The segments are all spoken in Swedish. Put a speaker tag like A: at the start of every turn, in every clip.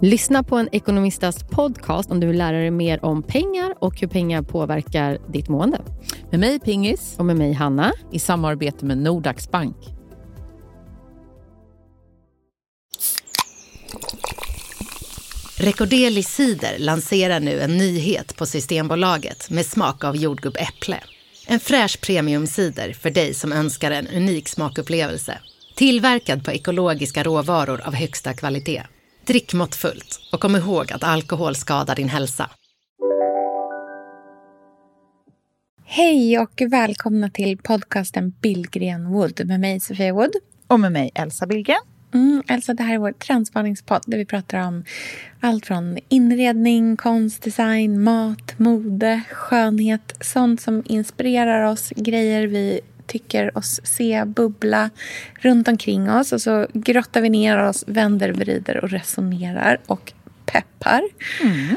A: Lyssna på en ekonomistas podcast om du vill lära dig mer om pengar och hur pengar påverkar ditt mående.
B: Med mig Pingis.
A: Och med mig Hanna.
B: I samarbete med Nordax Bank.
C: Recordeli Cider lanserar nu en nyhet på Systembolaget med smak av jordgubbäpple. En fräsch premiumcider för dig som önskar en unik smakupplevelse. Tillverkad på ekologiska råvaror av högsta kvalitet. Drick måttfullt och kom ihåg att alkohol skadar din hälsa.
D: Hej och välkomna till podcasten Billgren Wood med mig Sofia Wood.
E: Och med mig Elsa Billgren.
D: Mm, Elsa, det här är vår trendspaningspodd där vi pratar om allt från inredning, konst, design, mat, mode, skönhet. Sånt som inspirerar oss, grejer vi tycker oss se bubbla runt omkring oss. Och så grottar vi ner oss, vänder, vrider och resonerar och peppar. Mm.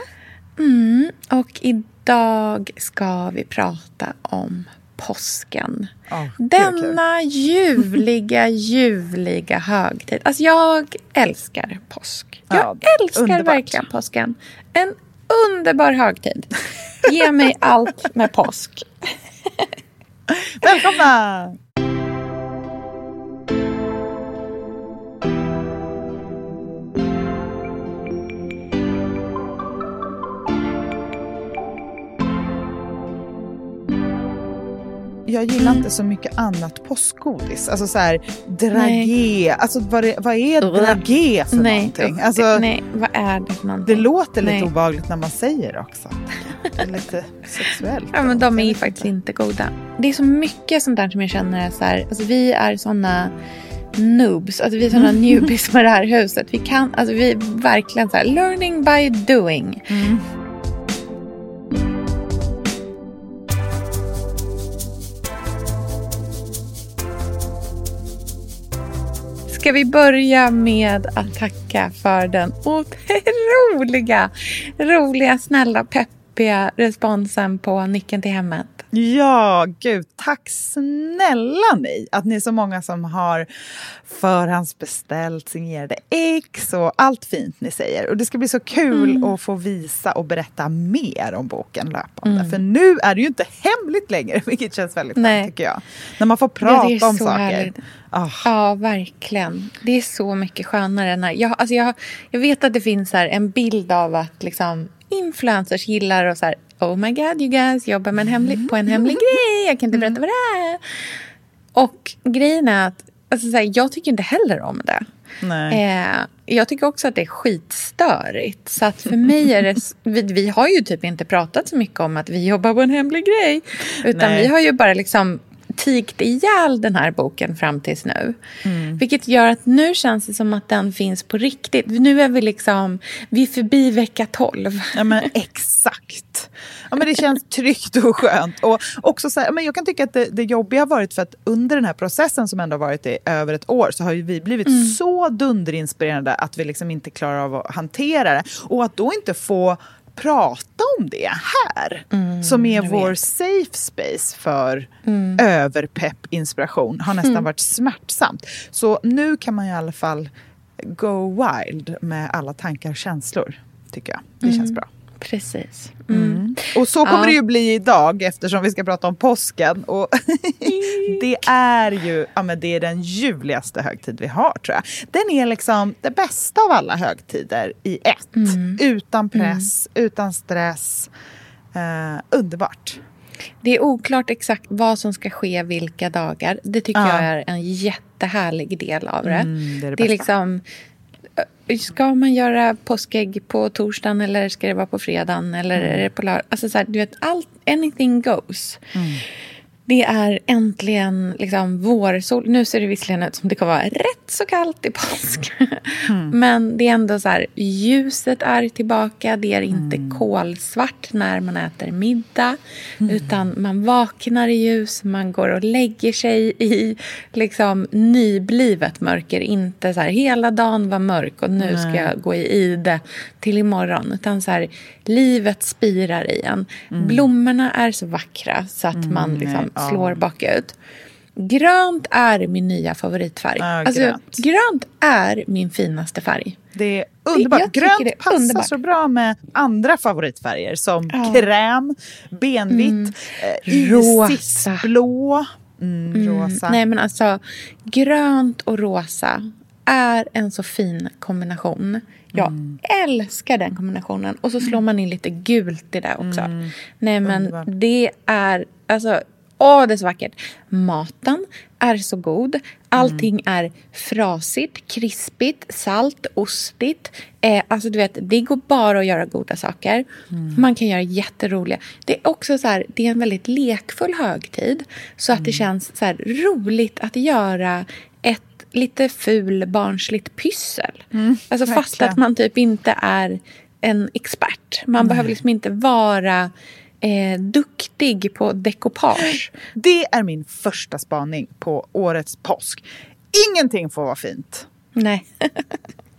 D: Mm, och idag ska vi prata om påsken. Oh, Denna ljuvliga, ljuvliga högtid. Alltså jag älskar påsk. Jag ja, älskar underbart. verkligen påsken. En underbar högtid. Ge mig allt med påsk.
E: Välkomna! jag gillar inte så mycket annat påskgodis. Alltså så här, dragé. Alltså vad, det, vad är dragé för
D: nej,
E: någonting?
D: Alltså, nej, vad är det för någonting?
E: Det låter lite nej. obehagligt när man säger det också. Lite sexuellt.
D: Ja, men de är ju faktiskt inte goda. Det är så mycket sånt där som jag känner är så här, alltså vi är såna noobs, alltså vi är såna newbies med det här huset. Vi kan, alltså vi är verkligen så här, learning by doing. Mm. Ska vi börja med att tacka för den otroliga, roliga, snälla, peppiga responsen på Nyckeln till hemmet?
E: Ja, gud, tack snälla ni att ni är så många som har förhandsbeställt signerade ex och allt fint ni säger. Och det ska bli så kul mm. att få visa och berätta mer om boken löpande. Mm. För nu är det ju inte hemligt längre, vilket känns väldigt skönt tycker jag. När man får prata ja, om saker.
D: Oh. Ja, verkligen. Det är så mycket skönare. När jag, alltså jag, jag vet att det finns här en bild av att liksom influencers gillar och så här, oh my god you guys, jobbar med en hemlig, på en hemlig mm. grej, jag kan inte berätta vad det är. Och grejen är att alltså, så här, jag tycker inte heller om det. Eh, jag tycker också att det är skitstörigt. Så att för mig är det... Vi, vi, har ju typ inte pratat så mycket om att vi jobbar på en hemlig grej. Utan Nej. vi har ju bara liksom tigt ihjäl den här boken fram tills nu. Mm. Vilket gör att nu känns det som att den finns på riktigt. Nu är vi liksom, vi är förbi vecka 12.
E: Ja men exakt. Ja, men det känns tryggt och skönt. Och också så här, men jag kan tycka att det, det jobbiga har varit för att under den här processen som ändå varit i över ett år så har vi blivit mm. så dunderinspirerade att vi liksom inte klarar av att hantera det. Och att då inte få prata om det här. Mm, som är vår safe space för mm. överpepp inspiration har nästan mm. varit smärtsamt. Så nu kan man i alla fall go wild med alla tankar och känslor, tycker jag. Det känns mm. bra.
D: Precis.
E: Mm. mm. Och så kommer ja. det ju bli idag eftersom vi ska prata om påsken. Och det är ju ja, men det är den ljuvligaste högtid vi har tror jag. Den är liksom det bästa av alla högtider i ett. Mm. Utan press, mm. utan stress. Uh, underbart.
D: Det är oklart exakt vad som ska ske vilka dagar. Det tycker ja. jag är en jättehärlig del av det. Mm, det, är det, det är liksom Ska man göra påskägg på torsdagen eller ska det vara på fredagen? Eller mm. är det på lördag? Alltså så här, du vet, allt, anything goes. Mm. Det är äntligen liksom vårsol. Nu ser det visserligen ut som det kommer vara rätt så kallt i påsk. Mm. Men det är ändå så här, ljuset är tillbaka. Det är inte mm. kolsvart när man äter middag. Mm. Utan man vaknar i ljus, man går och lägger sig i liksom nyblivet mörker. Inte så här, hela dagen var mörk och nu ska jag gå i det till imorgon. Utan så här, livet spirar i en. Mm. Blommorna är så vackra så att man mm, liksom slår bakut. grönt är min nya favoritfärg.
E: Ja,
D: alltså,
E: grönt.
D: grönt är min finaste färg.
E: Det är underbart.
D: tycker
E: Grönt
D: det
E: passar
D: underbart.
E: så bra med andra favoritfärger som
D: Ja.
E: kräm, benvitt,
D: Mm.
E: eh,
D: Rosa.
E: isisblå, mm, rosa.
D: Nej men alltså, grönt och rosa är en så fin kombination. Jag
E: Mm.
D: älskar den kombinationen. Och så slår man in lite gult i det också. Nej men
E: Underbart.
D: det är, alltså, åh det är så vackert. Maten är så god. Allting är frasigt, krispigt, salt, ostigt. Eh, alltså du vet, det går bara att göra goda saker. Man kan göra jätteroliga. Det är också så här, det är en väldigt lekfull högtid. Så att det känns så här roligt att göra ett lite ful barnsligt pyssel. alltså fast
E: verkligen.
D: att man typ inte är en expert. Man behöver liksom inte vara eh, duktig på dekopage.
E: Det är min första spaning på årets påsk. Ingenting får vara fint.
D: Nej.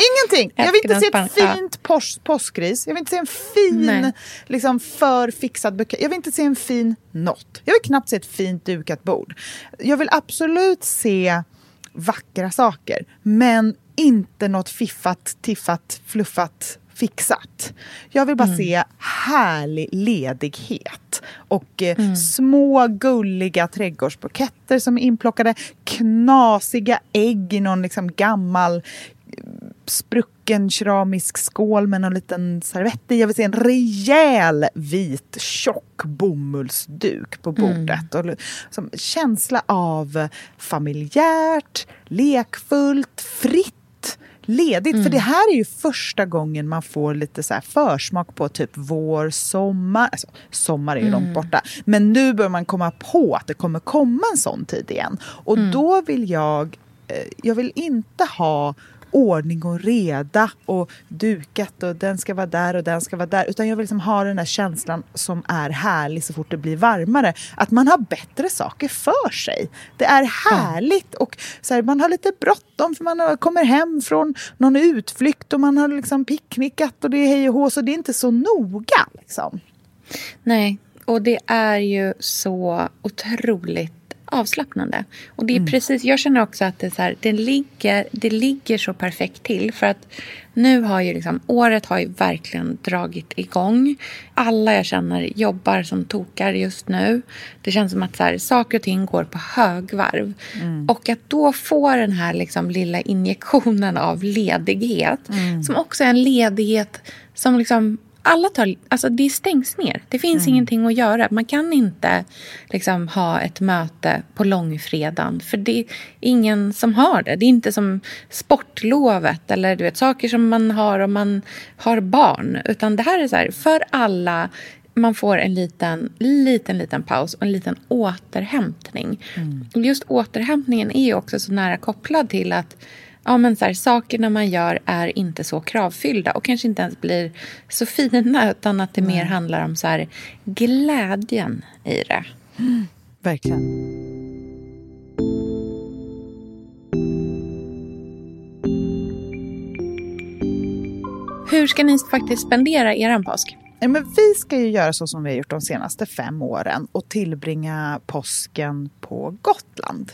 E: Ingenting! Jag vill inte se ett
D: ja.
E: fint pås påskris. Jag vill inte se en fin,
D: Nej.
E: liksom för fixad bukett. Jag vill inte se en fin nått. Jag vill knappt se ett fint dukat bord. Jag vill absolut se vackra saker, men inte något fiffat, tiffat, fluffat, fixat. Jag vill bara
D: Mm.
E: se härlig ledighet och eh,
D: Mm.
E: små gulliga trädgårdsbuketter som är inplockade, knasiga ägg i någon liksom gammal sprucken keramisk skål med någon liten servett i. Jag vill se en rejäl vit tjock bomullsduk på bordet. Och, som, känsla av familjärt, lekfullt, fritt. Ledigt, för det här är ju första gången man får lite så försmak på typ vår, sommar. Alltså, sommar är ju långt borta. Men nu bör man komma på att det kommer komma en sån tid igen. Och då vill jag, eh, jag vill inte ha ordning och reda och dukat och den ska vara där och den ska vara där. Utan jag vill liksom ha den här känslan som är härlig så fort det blir varmare. Att man har bättre saker för sig. Det är härligt och så här, man har lite bråttom för man kommer hem från någon utflykt och man har liksom picknickat och det är hej och hå så det är inte så noga. Liksom.
D: Nej, och det är ju så otroligt avslappnande. Och det är precis, jag känner också att det, så här, det, ligger, det ligger så perfekt till. För att nu har ju liksom, året har ju verkligen dragit igång. Alla jag känner jobbar som tokar just nu. Det känns som att så här, saker och ting går på högvarv. Och att då få den här liksom lilla injektionen av ledighet. Som också är en ledighet som liksom alla tar, alltså det stängs ner. Det finns ingenting att göra. Man kan inte liksom ha ett möte på långfredagen. För det är ingen som har det. Det är inte som sportlovet eller du vet, saker som man har om man har barn. Utan det här är så här, för alla man får en liten, liten, liten paus och en liten återhämtning. Och just återhämtningen är ju också så nära kopplad till att ja, men så här, sakerna man gör är inte så kravfyllda och kanske inte ens blir så fina utan att det mer handlar om så här, glädjen i det.
E: Verkligen.
D: Hur ska ni faktiskt spendera er påsk?
E: Ja, men vi ska ju göra så som vi har gjort de senaste fem åren och tillbringa påsken på Gotland.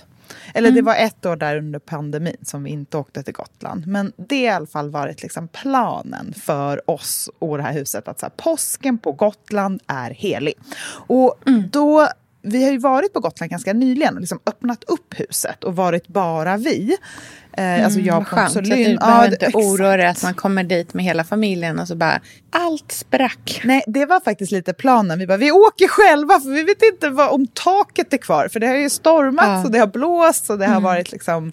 E: Eller det var ett år där under pandemin som vi inte åkte till Gotland. Men det har i alla fall varit liksom planen för oss och det här huset. Att så här, påsken på Gotland är helig. Och då, vi har ju varit på Gotland ganska nyligen och liksom öppnat upp huset och varit bara vi. Eh, alltså jag,
D: Vad skönt, så
E: Pontus
D: att
E: och
D: du
E: Lynn.
D: behöver
E: Ja,
D: inte oroa dig att man kommer dit med hela familjen och så bara allt sprack.
E: Nej, det var faktiskt lite planen. Vi bara, vi åker själva för vi vet inte vad, om taket är kvar. För det har ju stormat
D: Ja.
E: och det har blåst och det har varit liksom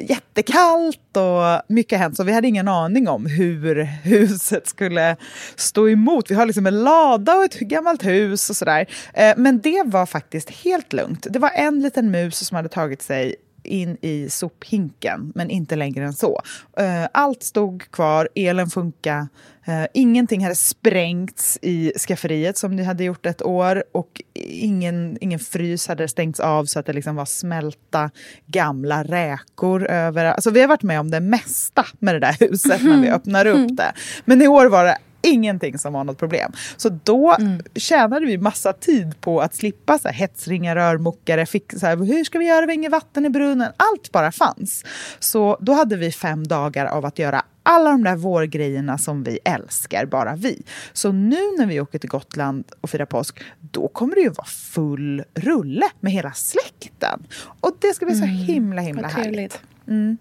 E: jättekallt och mycket hänt. Så vi hade ingen aning om hur huset skulle stå emot. Vi har liksom en lada och ett gammalt hus och sådär. Eh, Men det var faktiskt helt lugnt. Det var en liten mus som hade tagit sig in i sophinken, men inte längre än så. Eh, Allt stod kvar, elen funkade, eh, ingenting hade sprängts i skafferiet som det hade gjort ett år och ingen, ingen frys hade stängts av så att det liksom var smälta gamla räkor över. Alltså vi har varit med om det mesta med det där huset när vi öppnar upp det. Men i år var det ingenting som var något problem. Så då mm. tjänade vi massa tid på att slippa så här, hetsringa rörmokare, fick, så här, hur ska vi göra, vi inget vatten i brunnen. Allt bara fanns. Så då hade vi fem dagar av att göra alla de där vårgrejerna som vi älskar, bara vi. Så nu när vi åker till Gotland och firar påsk, då kommer det ju vara full rulle med hela släkten. Och det ska bli så mm. himla, himla härligt. Mm.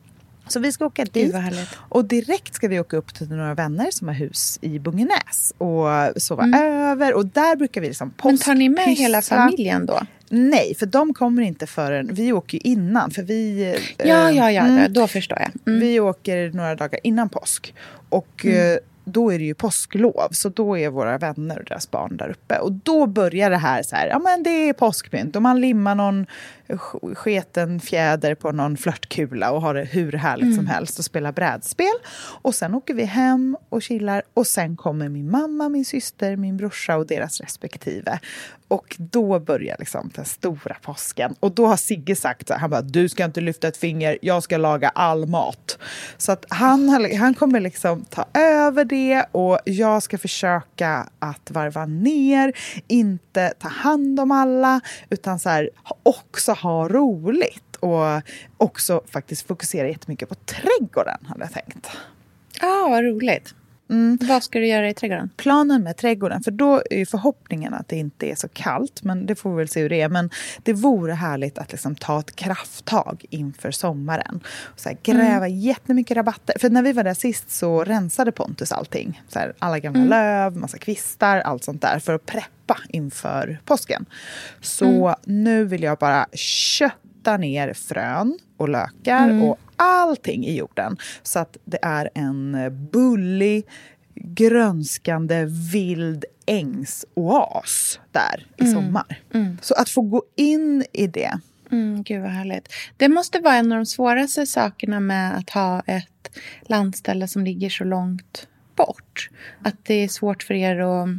E: Så vi ska åka dit. Och direkt ska vi åka upp till några vänner som har hus i Bungenäs och sova mm. över. Och där brukar vi liksom
D: Men tar ni med hela familjen då?
E: Nej, för de kommer inte förrän... Vi åker ju innan. För vi,
D: ja, ja, ja, ja, mm. då förstår jag.
E: Mm. Vi åker några dagar innan påsk. Och mm. Då är det ju påsklov. Så då är våra vänner och deras barn där uppe. Och då börjar det här så här, ja men det är påskpynt. Och man limmar någon sketen fjäder på någon flörtkula och har det hur härligt mm. som helst och spelar brädspel. Och sen åker vi hem och chillar och sen kommer min mamma, min syster, min brorsa och deras respektive. Och då börjar liksom den stora påsken. Och då har Sigge sagt han bara, du ska inte lyfta ett finger, jag ska laga all mat. Så att han, han kommer liksom ta över det och jag ska försöka att varva ner, inte ta hand om alla, utan så här, också ha roligt och också faktiskt fokusera jättemycket på trädgården, hade jag tänkt.
D: Ja, ah, vad roligt. Mm. Vad ska du göra i trädgården?
E: Planen med trädgården, för då är förhoppningen att det inte är så kallt, men det får vi väl se hur det är. Men det vore härligt att liksom ta ett krafttag inför sommaren. Så här, gräva mm. jättemycket rabatter. För när vi var där sist så rensade Pontus allting. Så här, alla gamla mm. löv, massa kvistar, allt sånt där för att preppa inför påsken. Så mm. nu vill jag bara kötta ner frön och lökar mm. och allting i jorden. Så att det är en bullig, grönskande, vild ängsoas där i mm. sommar. Mm. Så att få gå in i det.
D: Mm, gud vad härligt. Det måste vara en av de svåraste sakerna med att ha ett landställe som ligger så långt bort. Att det är svårt för er att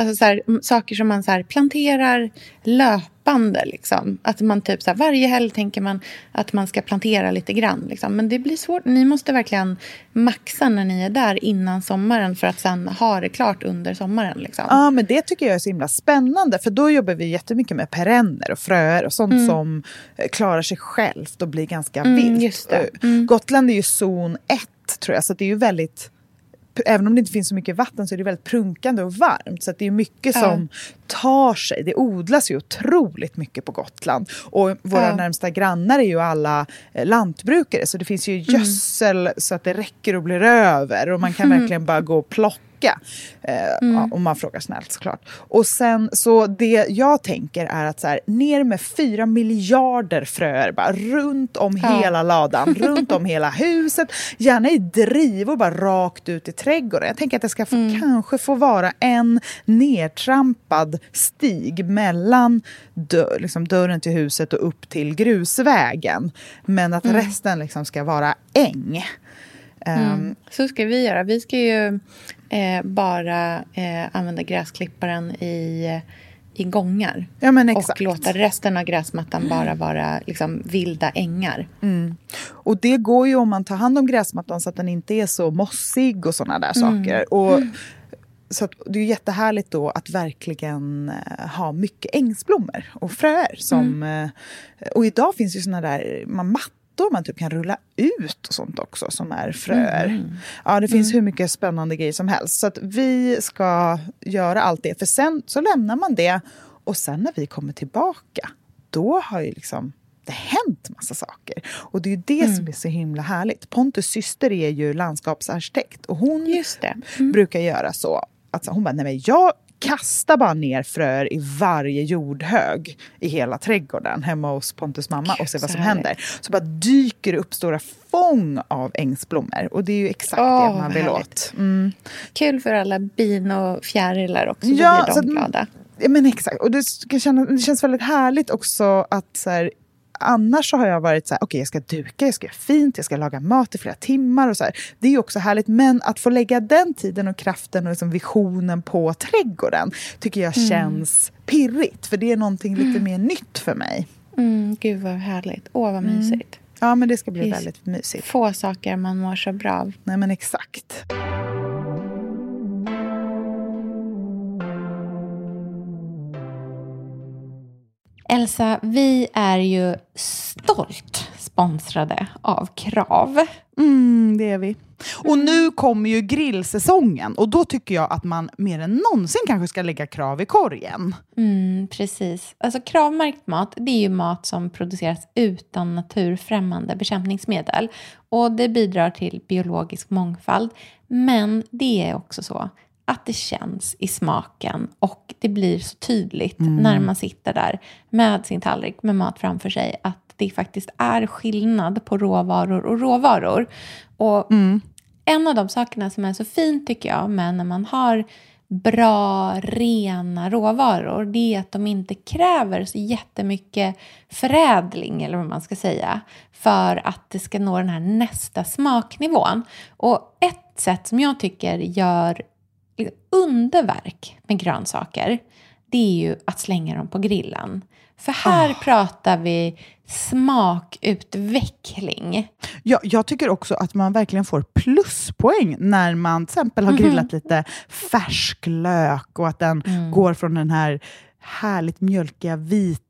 D: Alltså så här, saker som man så här, planterar löpande. Liksom. Att man typ så här, varje helg tänker man att man ska plantera lite grann. Liksom. Men det blir svårt. Ni måste verkligen maxa när ni är där innan sommaren för att sen ha det klart under sommaren. Liksom.
E: Ja, men det tycker jag är så himla spännande. För då jobbar vi jättemycket med perenner och fröer och sånt mm. som eh, klarar sig självt och blir ganska mm, vilt. Mm. Gotland är ju zon 1 tror jag, så det är ju väldigt även om det inte finns så mycket vatten så är det väldigt prunkande och varmt. Så det är mycket ja. som tar sig. Det odlas ju otroligt mycket på Gotland. Och våra ja. närmsta grannar är ju alla eh, lantbrukare så det finns ju mm. gödsel mm. så att det räcker och blir över. Och man kan mm. verkligen bara gå och plocka vecka. Eh, mm. Om man frågar snällt såklart. Och sen så det jag tänker är att så här, ner med fyra miljarder fröer bara runt om ja. hela ladan, runt om hela huset. Gärna i drivor bara rakt ut i trädgården. Jag tänker att det ska få, mm. kanske få vara en nedtrampad stig mellan dörr, liksom dörren till huset och upp till grusvägen. Men att mm. resten liksom ska vara äng.
D: Mm. Um, så ska vi göra. Vi ska ju eh, bara eh, använda gräsklipparen i, i gångar.
E: Ja.
D: Och låta resten av gräsmattan bara vara liksom, vilda ängar.
E: Mm. Och det går ju om man tar hand om gräsmattan så att den inte är så mossig och sådana där mm. saker. Och, mm. Så det är jättehärligt då att verkligen eh, ha mycket ängsblommor och fröer. Som, mm. eh, och idag finns ju såna där, man mattar mattor man typ kan rulla ut och sånt också som är fröer. Mm. Ja, det finns mm. hur mycket spännande grejer som helst. Så att vi ska göra allt det. För sen så lämnar man det och sen när vi kommer tillbaka då har ju liksom det hänt massa saker. Och det är ju det mm. som är så himla härligt. Pontus syster är ju landskapsarkitekt och hon mm. brukar göra så. Alltså hon bara, nej men jag kasta bara ner fröer i varje jordhög i hela trädgården hemma hos Pontus mamma och se vad som händer. Så bara dyker det upp stora fång av ängsblommor och det är ju exakt oh, det man vill åt. Mm.
D: Kul för alla bin och fjärilar också, då ja, blir de glada.
E: Ja, men exakt. Och det, känna, det känns väldigt härligt också att så här, annars så har jag varit så här, okej okay, jag ska duka, jag ska göra fint, jag ska laga mat i flera timmar och så här. Det är också härligt, men att få lägga den tiden och kraften och liksom visionen på trädgården tycker jag mm. känns pirrigt, för det är någonting lite mm. mer nytt för mig.
D: Mm, gud vad härligt, åh vad mm. mysigt.
E: Ja, men det ska bli väldigt mysigt.
D: Få saker man mår så bra av.
E: Nej, men exakt.
D: Elsa, vi är ju stolt sponsrade av Krav.
E: Mm, det är vi. Och nu kommer ju grillsäsongen och då tycker jag att man mer än någonsin kanske ska lägga krav i korgen.
D: Mm, precis. Alltså kravmärkt mat, det är ju mat som produceras utan naturfrämmande bekämpningsmedel. Och det bidrar till biologisk mångfald. Men det är också så att det känns i smaken och det blir så tydligt mm. när man sitter där med sin tallrik med mat framför sig att det faktiskt är skillnad på råvaror och råvaror. Och mm. En av de sakerna som är så fint tycker jag med när man har bra, rena råvaror det är att de inte kräver så jättemycket förädling, eller vad man ska säga, för att det ska nå den här nästa smaknivån. Och ett sätt som jag tycker gör underverk med grönsaker, det är ju att slänga dem på grillen. För här oh. pratar vi smakutveckling.
E: Ja, jag tycker också att man verkligen får pluspoäng när man till exempel har grillat lite färsk lök och att den mm. går från den här härligt mjölkiga vita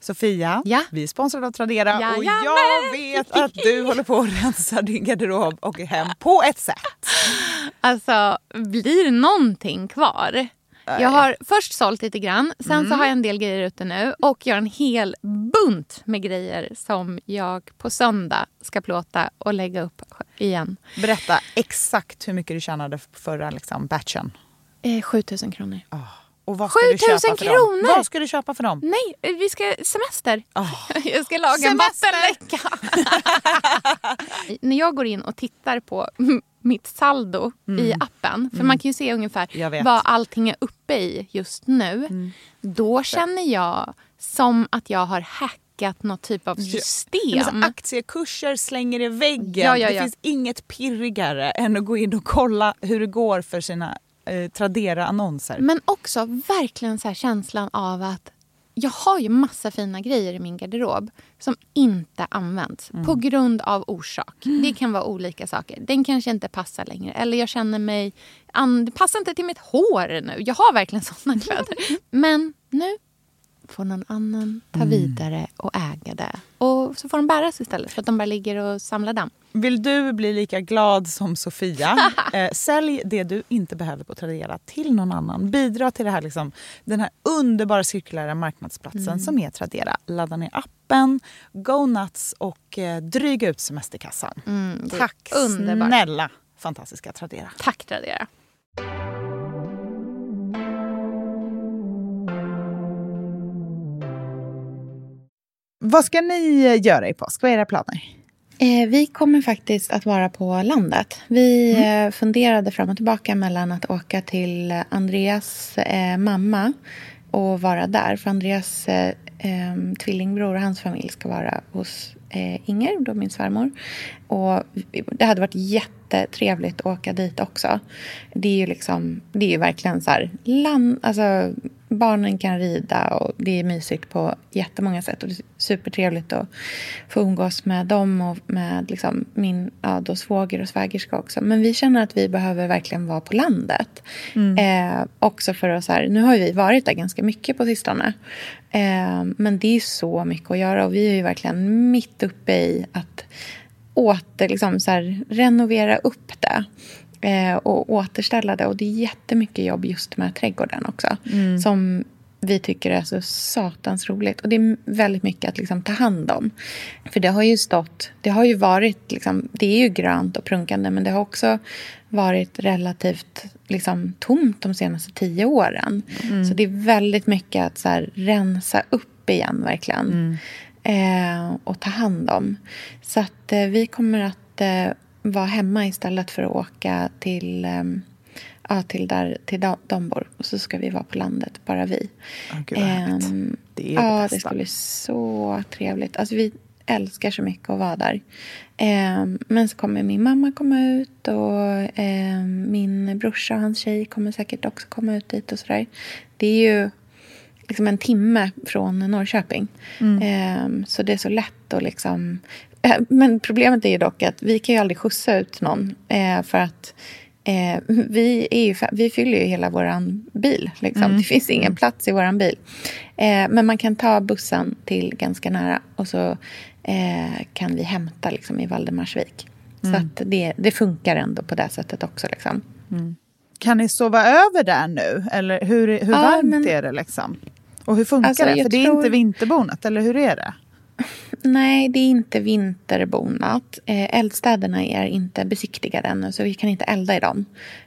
E: Sofia, ja? vi är sponsrade av Tradera ja, och jag men. vet att du håller på att rensa din garderob och hem på ett sätt.
F: Alltså, blir någonting kvar? Jag har först sålt lite grann, sen mm. så har jag en del grejer ute nu och jag har en hel bunt med grejer som jag på söndag ska plåta och lägga upp igen.
E: Berätta exakt hur mycket du tjänade förra liksom, batchen.
F: Eh, 7000 kronor. Oh.
E: Och vad ska 7000 du köpa för kronor! Dem? Vad ska du köpa för dem?
F: Nej, vi ska semester. Oh. Jag ska laga semester. en vattenläcka. När jag går in och tittar på mitt saldo mm. i appen, för mm. man kan ju se ungefär vad allting är uppe i just nu. Mm. Då känner jag som att jag har hackat något typ av system.
E: Ja, aktiekurser slänger i väggen. Ja, ja, det finns inget pirrigare än att gå in och kolla hur det går för sina eh, Tradera-annonser.
F: Men också verkligen så känslan av att jag har ju massa fina grejer i min garderob som inte används mm. på grund av orsak. Mm. Det kan vara olika saker. Den kanske inte passar längre. Eller jag känner mig... Det passar inte till mitt hår nu. Jag har verkligen såna kläder. Men nu får någon annan ta mm. vidare och äga det. Och så får de bäras istället för att de bara ligger och samlar damm.
E: Vill du bli lika glad som Sofia, eh, sälj det du inte behöver på Tradera till någon annan. Bidra till det här, liksom, den här underbara cirkulära marknadsplatsen mm. som är Tradera. Ladda ner appen, go nuts och eh, dryga ut semesterkassan. Mm, Tack underbart. snälla fantastiska Tradera.
F: Tack Tradera.
E: Vad ska ni göra i påsk? Vad är era planer?
D: Eh, vi kommer faktiskt att vara på landet. Vi mm. eh, funderade fram och tillbaka mellan att åka till Andreas eh, mamma och vara där. För Andreas eh, tvillingbror och hans familj ska vara hos Inger, då min svärmor. Och det hade varit jättetrevligt att åka dit också. Det är ju liksom, det är ju verkligen så här, land, alltså barnen kan rida och det är mysigt på jättemånga sätt. Och det är supertrevligt att få umgås med dem och med liksom min ja, då svåger och svägerska också. Men vi känner att vi behöver verkligen vara på landet. Mm. Eh, också för att så här, nu har vi varit där ganska mycket på sistone. Eh, men det är så mycket att göra och vi är ju verkligen mitt uppe i att åter liksom, så här, renovera upp det och återställa det. Och det är jättemycket jobb just med trädgården också. Mm. Som vi tycker är så satans roligt. Och det är väldigt mycket att liksom ta hand om. För det har ju stått, det har ju varit, liksom, det är ju grönt och prunkande men det har också varit relativt liksom, tomt de senaste tio åren. Mm. Så det är väldigt mycket att så här, rensa upp igen verkligen. Mm. Eh, och ta hand om. Så att eh, vi kommer att eh, vara hemma istället för att åka till ehm, ja, till, där, till de bor. Och så ska vi vara på landet, bara vi.
E: Oh, Gud, um, det är
D: ja, det, det ska bli så trevligt. Alltså, vi älskar så mycket att vara där. Um, men så kommer min mamma komma ut och um, min brorsa och hans tjej kommer säkert också komma ut dit och sådär. Det är ju liksom en timme från Norrköping. Mm. så det är så lätt att liksom... Eh, men problemet är ju dock att vi kan ju aldrig skjutsa ut någon. Uh, för att Eh, vi, är ju, vi fyller ju hela vår bil. Liksom. Mm. Det finns ingen plats i vår bil. Eh, men man kan ta bussen till ganska nära och så eh, kan vi hämta liksom, i Valdemarsvik. Mm. Så att det, det, funkar ändå på det sättet också. Liksom.
E: Mm. Kan ni sova över där nu? Eller hur, hur ja, varmt men... är det? Liksom? Och hur funkar alltså, det? För det är inte vinterbonat, eller hur är det?
D: Nej, det är inte vinterbonat. Eh, eldstäderna är inte besiktigade ännu, så vi kan inte elda i dem.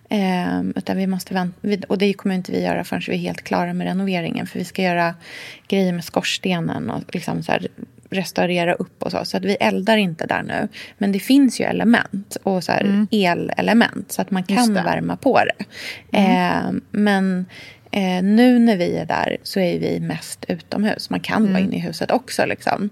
D: Eh, utan vi måste vänta, och det kommer inte vi göra förrän vi är helt klara med renoveringen. För vi ska göra grejer med skorstenen och liksom så här, restaurera upp och så. Så att vi eldar inte där nu. Men det finns ju element och så här, mm. elelement så att man kan värma på det. Mm. Eh, men Eh, nu när vi är där så är vi mest utomhus. Man kan mm. vara inne i huset också. Liksom.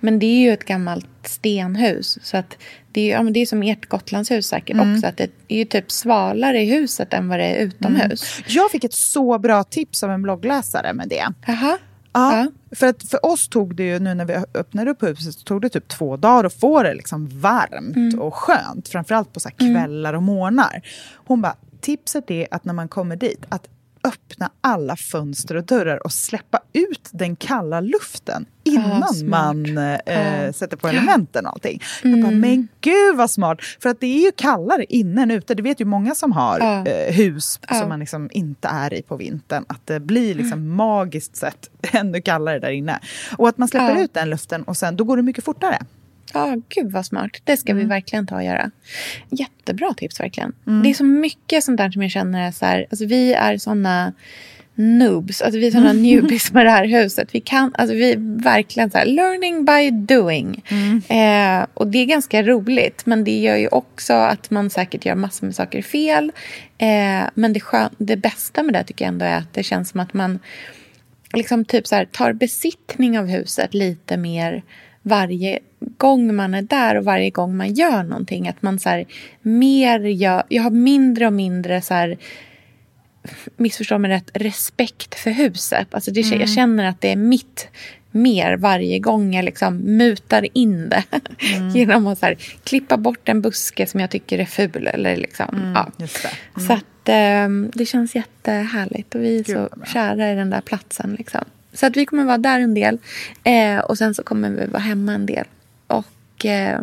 D: Men det är ju ett gammalt stenhus. Så att det, är, ja, det är som ert Gotlandshus säkert mm. också. Att det är ju typ svalare i huset än vad det är utomhus.
E: Mm. Jag fick ett så bra tips av en bloggläsare med det.
D: Aha.
E: Ja, ja, för att för oss tog det ju, nu när vi öppnade upp huset, tog det typ två dagar att få det liksom varmt mm. och skönt. Framförallt på så kvällar och morgnar. Hon bara, tipset är att när man kommer dit, att öppna alla fönster och dörrar och släppa ut den kalla luften innan ah, man eh, ah. sätter på elementen och allting. Mm. Jag bara, men gud vad smart! För att det är ju kallare inne än ute. Det vet ju många som har ah. eh, hus som man liksom inte är i på vintern. Att det blir liksom mm. magiskt sett ännu kallare där inne. Och att man släpper ut den luften och sen då går det mycket fortare.
D: Ja, gud vad smart. Det ska mm. vi verkligen ta och göra. Jättebra tips verkligen. Mm. Det är så mycket sånt där som jag känner är så här, alltså vi är såna noobs, alltså vi är såna newbies med det här huset. Vi kan, alltså vi är verkligen så här, learning by doing. Mm. Eh, och det är ganska roligt, men det gör ju också att man säkert gör massor med saker fel. Eh, men det, skön, det bästa med det tycker jag ändå är att det känns som att man liksom typ så här, tar besittning av huset lite mer varje gång man är där och varje gång man gör någonting. Att man så här, mer gör, jag har mindre och mindre så här, missförstå mig rätt, respekt för huset. Alltså det, mm. Jag känner att det är mitt mer varje gång jag liksom mutar in det. Mm. Genom att så här, klippa bort en buske som jag tycker är ful. Eller liksom, mm, ja. Mm. Så att, um, det känns jättehärligt och vi är Gud, så kära i den där platsen. Liksom. Så att vi kommer vara där en del. Eh, och sen så kommer vi vara hemma en del. Och eh,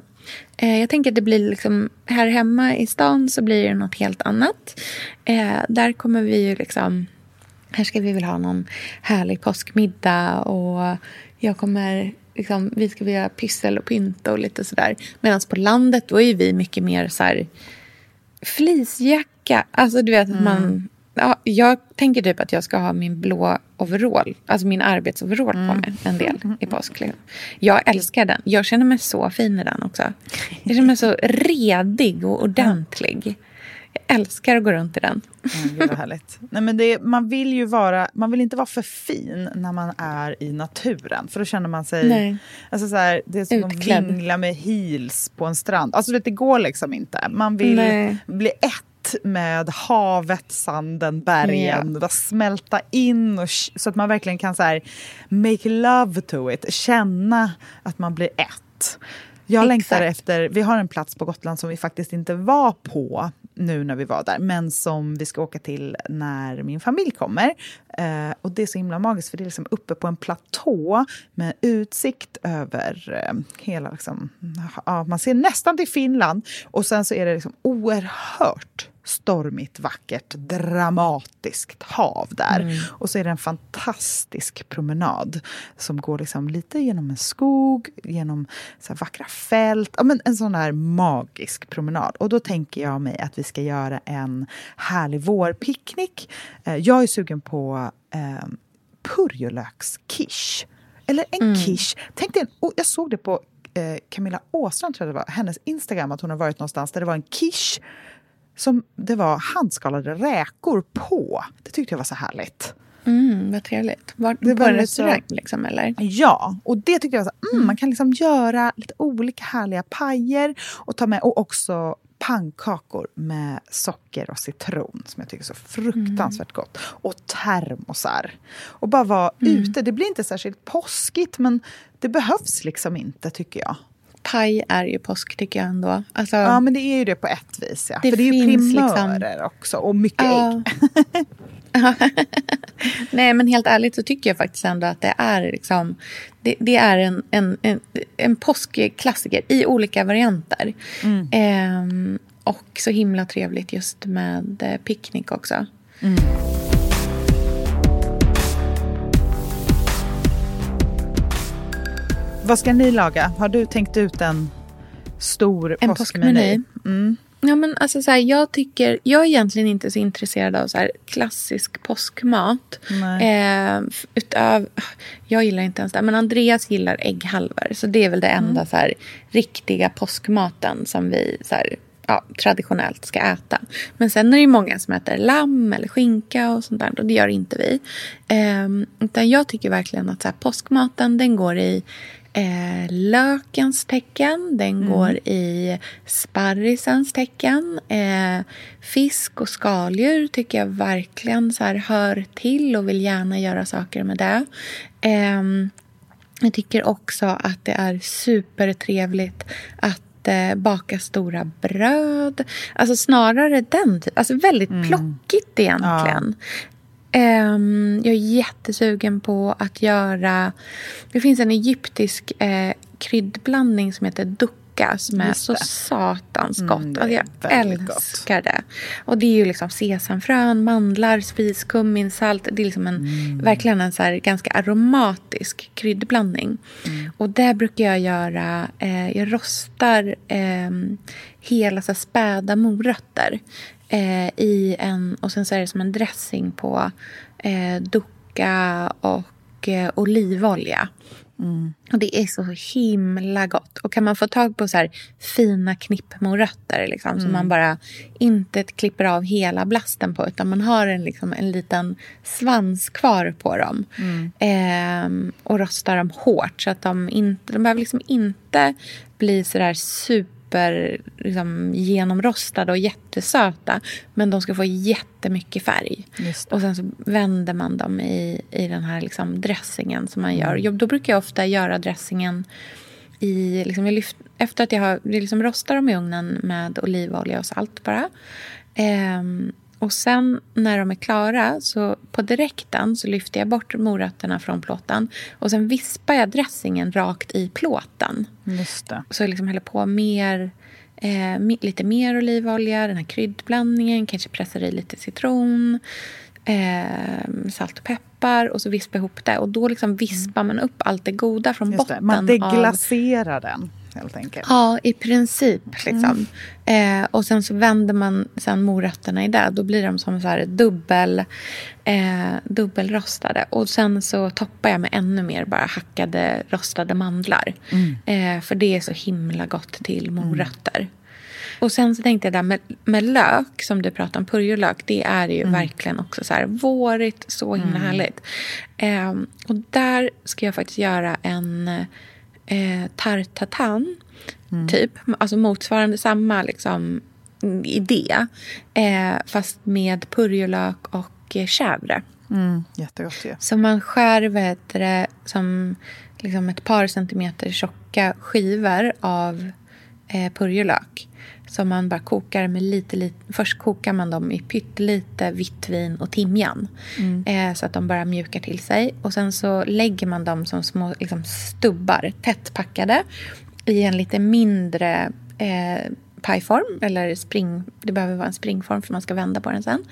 D: eh, jag tänker att det blir liksom, här hemma i stan så blir det något helt annat. Eh, där kommer vi ju liksom, här ska vi väl ha någon härlig påskmiddag och jag kommer Liksom, vi ska göra pyssel och pynta och lite sådär. Medan på landet då är vi mycket mer så här fleecejacka. Alltså du vet att mm. man jag tänker typ att jag ska ha min blå overall, alltså min arbetsoverall mm. på mig en del i påsk. Liksom. Jag älskar den. Jag känner mig så fin i den också. Jag känner mig så redig och ordentlig. Jag älskar att gå runt i den.
E: Det härligt. Nej, men det, man vill ju vara, man vill inte vara för fin när man är i naturen. För då känner man sig... Nej. Alltså så här, det är som Utklädd. att vingla med heels på en strand. Alltså det går liksom inte. Man vill Nej. bli ett med havet, sanden, bergen. Yeah. Smälta in och, så att man verkligen kan så här, make love to it. Känna att man blir ett. Jag Exakt. längtar efter, vi har en plats på Gotland som vi faktiskt inte var på nu när vi var där, men som vi ska åka till när min familj kommer. Eh, och det är så himla magiskt för det är liksom uppe på en platå med utsikt över eh, hela, liksom, ja, man ser nästan till Finland och sen så är det liksom oerhört stormigt, vackert, dramatiskt hav där. Mm. Och så är det en fantastisk promenad som går liksom lite genom en skog, genom så vackra fält. Ja, men en sån där magisk promenad. Och då tänker jag mig att vi ska göra en härlig vårpicknick. Eh, jag är sugen på eh, purjolökskish. Eller en mm. quiche. Tänk dig, oh, jag såg det på eh, Camilla Åstrand, tror jag det var, hennes Instagram, att hon har varit någonstans där det var en quiche som det var handskalade räkor på. Det tyckte jag var så härligt.
D: Mm, vad trevligt. Var, det på en restaurang så, liksom eller?
E: Ja, och det tyckte jag var så, mm, mm. man kan liksom göra lite olika härliga pajer och ta med och också pannkakor med socker och citron som jag tycker är så fruktansvärt gott. Och termosar. Och bara vara mm. ute. Det blir inte särskilt påskigt men det behövs liksom inte tycker jag.
D: Paj är ju påsk tycker jag ändå.
E: Alltså, ja men det är ju det på ett vis. Ja. Det För det är ju primörer liksom... också och mycket ja. ägg.
D: Nej men helt ärligt så tycker jag faktiskt ändå att det är liksom det, det är en, en, en, en påskklassiker i olika varianter. Mm. Ehm, och så himla trevligt just med eh, picknick också. Mm.
E: Vad ska ni laga? Har du tänkt ut en stor en påskmeny? Mm.
D: Ja, men alltså så här, jag, tycker, jag är egentligen inte så intresserad av så här, klassisk påskmat. Eh, utöv, jag gillar inte ens det, men Andreas gillar ägghalvor. Så det är väl det enda mm. så här, riktiga påskmaten som vi så här, ja, traditionellt ska äta. Men sen är det många som äter lamm eller skinka och sånt där. Och det gör inte vi. Eh, utan jag tycker verkligen att så här, påskmaten den går i eh, lökens tecken. Den mm. går i sparrisens tecken. Eh, fisk och skaldjur tycker jag verkligen så här hör till och vill gärna göra saker med det. Eh, jag tycker också att det är supertrevligt att eh, baka stora bröd. Alltså snarare den. Alltså väldigt mm. plockigt egentligen. Ja. Um, jag är jättesugen på att göra... Det finns en egyptisk eh, kryddblandning som heter ducka som är så satans gott. Mm, alltså jag älskar gott. det. Och det är ju liksom sesamfrön, mandlar, spiskummin, salt. Det är liksom en, mm. verkligen en så ganska aromatisk kryddblandning. Mm. Och det brukar jag göra. Eh, jag rostar eh, hela så späda morötter eh, i en... Och sen så är det som en dressing på eh, ducka och eh, olivolja. Mm. Och Det är så himla gott. Och kan man få tag på så här fina knippmorötter liksom, mm. som man bara inte klipper av hela blasten på utan man har en, liksom, en liten svans kvar på dem. Mm. Eh, och rostar dem hårt så att de inte... De behöver liksom inte bli så där super super liksom, genomrostade och jättesöta. Men de ska få jättemycket färg. Och sen så vänder man dem i, i den här liksom, dressingen som man gör. Mm. Då brukar jag ofta göra dressingen i... Liksom, jag lyft, efter att jag har liksom, rostar dem i ugnen med olivolja och salt bara. Ehm, och sen när de är klara, så på direkten så lyfter jag bort morötterna från plåten. Och sen vispar jag dressingen rakt i plåten.
E: Just det.
D: Så jag liksom häller på mer, eh, lite mer olivolja, den här kryddblandningen, kanske pressar i lite citron. Eh, salt och peppar och så vispar ihop det. Och då liksom vispar man upp allt det goda från Just botten. Det.
E: Man deglacerar av... den helt enkelt.
D: Ja, i princip. Liksom. Mm. Eh, och sen så vänder man sen morötterna i det. Då blir de som så här dubbel, eh, dubbelrostade. Och sen så toppar jag med ännu mer bara hackade rostade mandlar. Mm. Eh, för det är så himla gott till morötter. Mm. Och sen så tänkte jag där med, med lök, som du pratade om, purjolök, det är ju mm. verkligen också så här vårigt, så himla mm. härligt. Eh, och där ska jag faktiskt göra en eh, tartatan, mm. typ. Alltså motsvarande samma liksom, idé. Eh, fast med purjolök och eh, chèvre.
E: Mm, jättegott ju. Ja.
D: Så man skär vet det, som liksom ett par centimeter tjocka skivor av eh, purjolök. Som man bara kokar med lite, lite... Först kokar man dem i pyttelite vitt vin och timjan. Mm. Eh, så att de bara mjukar till sig. Och sen så lägger man dem som små liksom, stubbar, tätt packade. I en lite mindre eh, pajform, eller spring, det behöver vara en springform för man ska vända på den sen.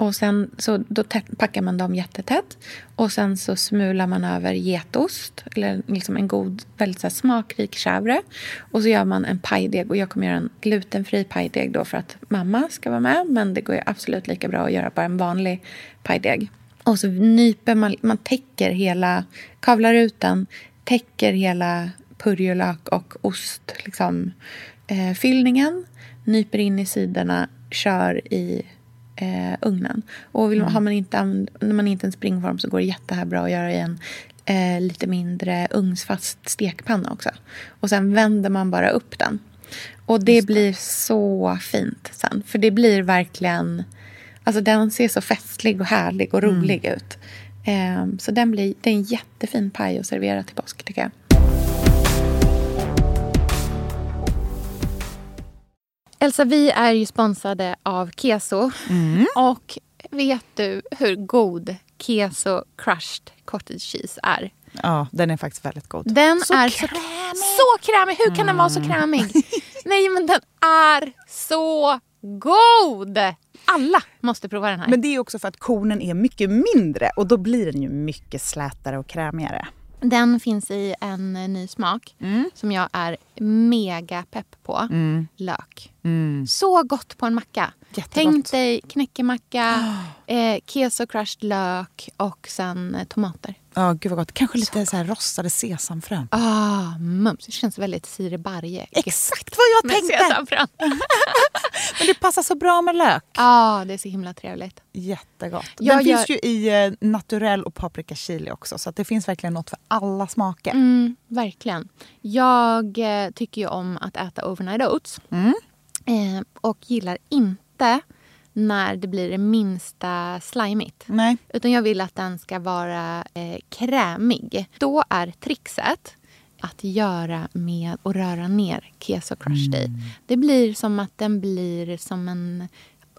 D: Och sen så då packar man dem jättetätt. Och sen så smular man över getost, eller liksom en god, väldigt så smakrik chèvre. Och så gör man en pajdeg. Och jag kommer göra en glutenfri pajdeg då för att mamma ska vara med. Men det går ju absolut lika bra att göra bara en vanlig pajdeg. Och så nyper man, man täcker hela, kavlar ut den, täcker hela purjolök och ost, liksom, eh, fyllningen. Nyper in i sidorna, kör i eh, ugnen. Och vill, mm. har man inte, när man inte en springform så går det jättebra att göra i en eh, lite mindre ugnsfast stekpanna också. Och sen vänder man bara upp den. Och det, det. blir så fint sen. För det blir verkligen... Alltså den ser så festlig och härlig och mm. rolig mm. ut. Eh, så den blir, det är en jättefin paj att servera till påsk tycker jag.
F: Elsa, vi är ju sponsrade av Keso. Mm. Och vet du hur god Keso crushed cottage cheese är?
E: Ja, den är faktiskt väldigt god.
F: Den så är krämig. Så, krämig! Hur kan mm. den vara så mm. krämig? Nej, men den är så god! Alla måste prova den här.
E: Men det är också för att kornen är mycket mindre och då blir den ju mycket slätare och krämigare.
F: Den finns i en ny smak mm. som jag är mega pepp på. Mm. Lök. Mm. Så gott på en macka. Jättegott. Tänk dig knäckemacka, eh, keso crushed lök och sen eh, tomater.
E: Ja, oh, gud vad gott. Kanske lite så, så här rostade sesamfrön.
F: Ah, mums. Det känns väldigt Siri Barje.
E: Exakt vad jag tänkte! Sesamfrön. Men det passar så bra med lök.
F: Ja, ah, det är så himla trevligt.
E: Jättegott. Den jag finns gör... ju i eh, naturell och paprika chili också. Så det finns verkligen något för alla smaker.
F: Mm, verkligen. Jag eh, tycker ju om att äta overnight oats. Mm. Eh, och gillar inte när det blir det minsta slimigt.
E: Nej.
F: Utan jag vill att den ska vara eh, krämig. Då är trixet att göra med att röra ner keso crushed mm. Det blir som att den blir som en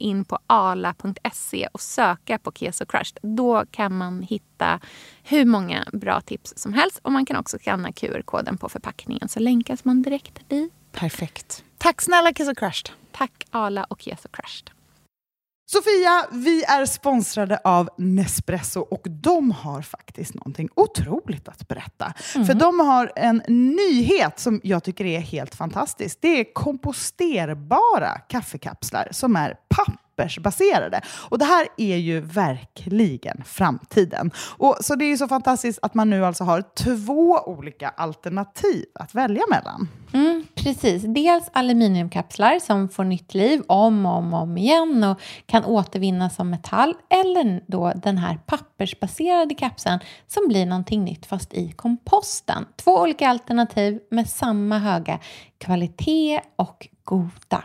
F: in på ala.se och söka på Keso Crushed. Då kan man hitta hur många bra tips som helst. Och man kan också skanna QR-koden på förpackningen så länkas man direkt dit.
E: Perfekt. Tack snälla Keso Crushed.
F: Tack Ala och Keso Crushed.
E: Sofia, vi är sponsrade av Nespresso och de har faktiskt någonting otroligt att berätta. Mm. För de har en nyhet som jag tycker är helt fantastisk. Det är komposterbara kaffekapslar som är papp pappersbaserade. Och det här är ju verkligen framtiden. Och, så det är ju så fantastiskt att man nu alltså har två olika alternativ att välja mellan.
D: Mm, precis. Dels aluminiumkapslar som får nytt liv om och om, om igen och kan återvinnas som metall. Eller då den här pappersbaserade kapseln som blir någonting nytt fast i komposten. Två olika alternativ med samma höga kvalitet och goda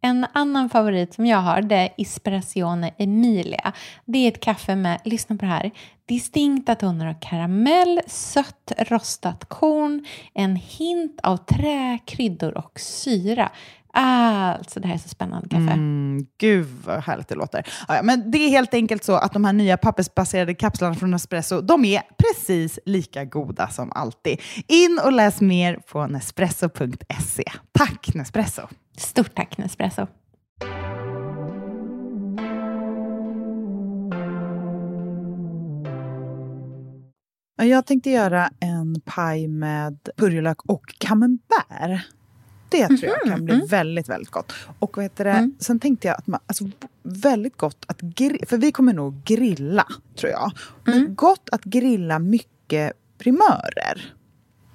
D: En annan favorit som jag har det är Espressione Emilia. Det är ett kaffe med, lyssna på det här, distinkta toner av karamell, sött rostat korn, en hint av trä, kryddor och syra. Alltså, det här är så spännande kaffe.
E: Mm, gud vad härligt det låter. Ja, men det är helt enkelt så att de här nya pappersbaserade kapslarna från Nespresso, de är precis lika goda som alltid. In och läs mer på nespresso.se. Tack Nespresso!
D: Stort tack Nespresso!
E: Jag tänkte göra en paj med purjolök och camembert. Det tror jag mhm, kan bli mm. väldigt, väldigt gott. Och vad heter det? Mm. Sen tänkte jag att man, alltså, väldigt gott att grilla, för vi kommer nog grilla, tror jag. Men mm. gott att grilla mycket primörer.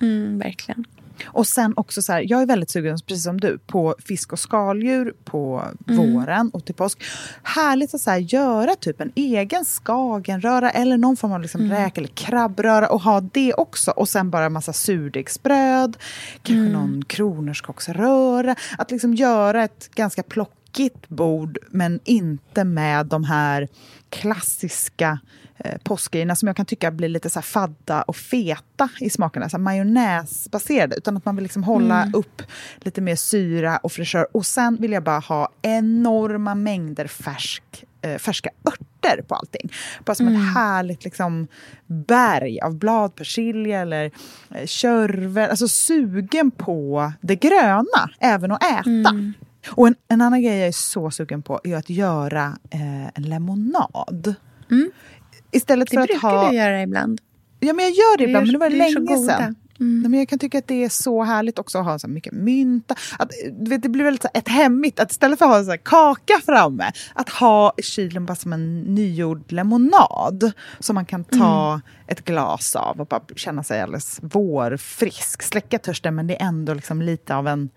D: Mm, verkligen.
E: Och sen också så här, jag är väldigt sugen, precis som du, på fisk och skaldjur på mm. våren och till påsk. Härligt att så här, göra typ en egen skagenröra eller någon form av liksom mm. räk eller krabbröra och ha det också. Och sen bara en massa surdegsbröd, kanske mm. någon kronärtskocksröra. Att liksom göra ett ganska plockigt bord men inte med de här klassiska eh, påskgrejerna som jag kan tycka blir lite så fadda och feta i smakerna, så majonnäsbaserade, utan att man vill liksom hålla mm. upp lite mer syra och fräschör. Och sen vill jag bara ha enorma mängder färsk, eh, färska örter på allting. Bara som mm. ett härligt liksom, berg av bladpersilja eller eh, körvel. Alltså sugen på det gröna, även att äta. Mm. Och en, en, annan grej jag är så sugen på är att göra eh, en lemonad. Mm.
D: Istället det för att ha... du göra ibland.
E: Ja, men jag gör det, ibland, men det var länge sedan. Mm. Men jag kan tycka att det är så härligt också att ha så mycket mynta. Att, du vet, det blir väldigt så ett hemmigt, att istället för att ha så kaka framme, att ha i kylen bara som en nygjord lemonad. Som man kan ta mm. ett glas av och bara känna sig alldeles vårfrisk. Släcka törsten men det är ändå liksom lite av en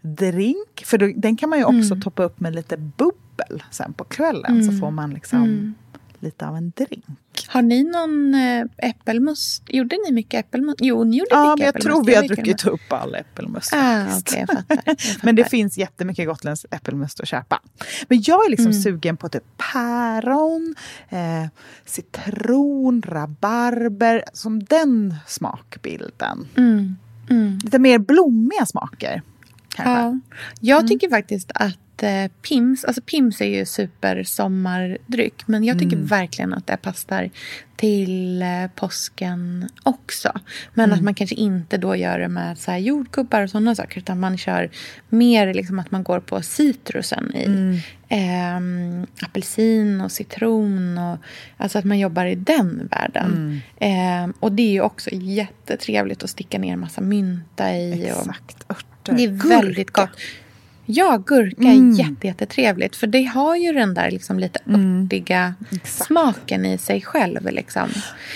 E: drink. För då, den kan man ju också mm. toppa upp med lite bubbel sen på kvällen. Så mm. får man liksom mm lite av en drink.
D: Har ni någon äh, äppelmust? Gjorde ni mycket äppelmust? Jo, ni gjorde
E: ja,
D: mycket
E: jag tror vi har druckit upp all äppelmust.
D: Ah, okay, jag fattar, jag fattar.
E: men det finns jättemycket gotländsk äppelmust att köpa. Men jag är liksom mm. sugen på typ päron, eh, citron, rabarber. Som den smakbilden. Mm. Mm. Lite mer blommiga smaker. Kanske. Ja.
D: Jag mm. tycker faktiskt att eh, Pims, alltså Pims är ju supersommardryck men jag tycker mm. verkligen att det passar till eh, påsken också. Men mm. att man kanske inte då gör det med så här jordgubbar och sådana saker utan man kör mer liksom att man går på citrusen i. Mm. Eh, apelsin och citron. Och, alltså att man jobbar i den världen. Eh, och det är ju också jättetrevligt att sticka ner massa mynta i.
E: Exakt,
D: och, örter. Det är väldigt gott. Ja, gurka mm. är jätte, jättetrevligt. För det har ju den där liksom lite mm. örtiga smaken i sig själv. Liksom.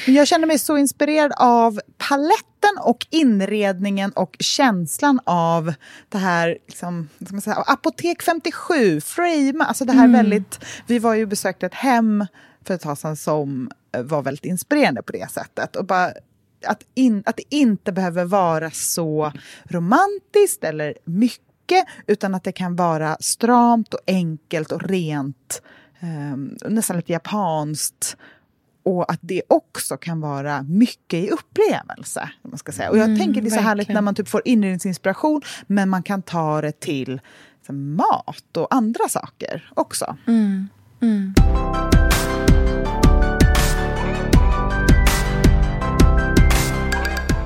E: Jag känner mig så inspirerad av paletten och inredningen och känslan av det här, liksom, säga, Apotek 57, Frame, alltså det här mm. väldigt... Vi var ju besökte ett hem för ett tag sedan som var väldigt inspirerande på det sättet. Och bara att, in, att det inte behöver vara så romantiskt eller mycket mycket utan att det kan vara stramt och enkelt och rent, eh, nästan lite japanskt. Och att det också kan vara mycket i upplevelse. Man ska säga. Och jag mm, tänker det är så verkligen. härligt när man typ får inredningsinspiration men man kan ta det till mat och andra saker också. Mm, mm.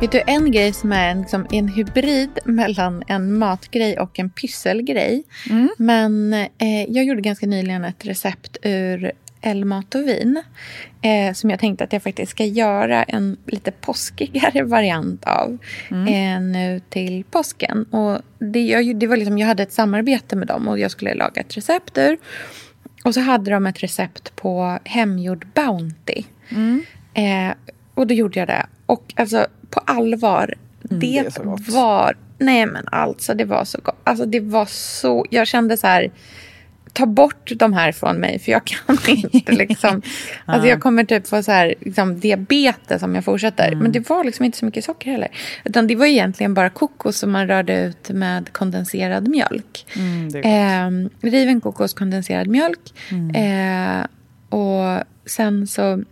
D: Vet du, en grej som är en, liksom, en hybrid mellan en matgrej och en pysselgrej. Mm. Men eh, jag gjorde ganska nyligen ett recept ur älgmat och vin. Eh, som jag tänkte att jag faktiskt ska göra en lite påskigare variant av mm. eh, nu till påsken. Och det, jag, det var liksom, jag hade ett samarbete med dem och jag skulle laga ett recept ur. Och så hade de ett recept på hemgjord Bounty. Mm. Eh, och då gjorde jag det. Och alltså på allvar, mm, det, det var... Nej men alltså det var så gott. Alltså det var så... Jag kände så här... Ta bort de här från mig för jag kan inte liksom. alltså jag kommer typ få så här, liksom, diabetes om jag fortsätter. Mm. Men det var liksom inte så mycket socker heller. Utan det var egentligen bara kokos som man rörde ut med kondenserad mjölk. Mm, eh, riven kokos, kondenserad mjölk. Mm. Eh, och sen så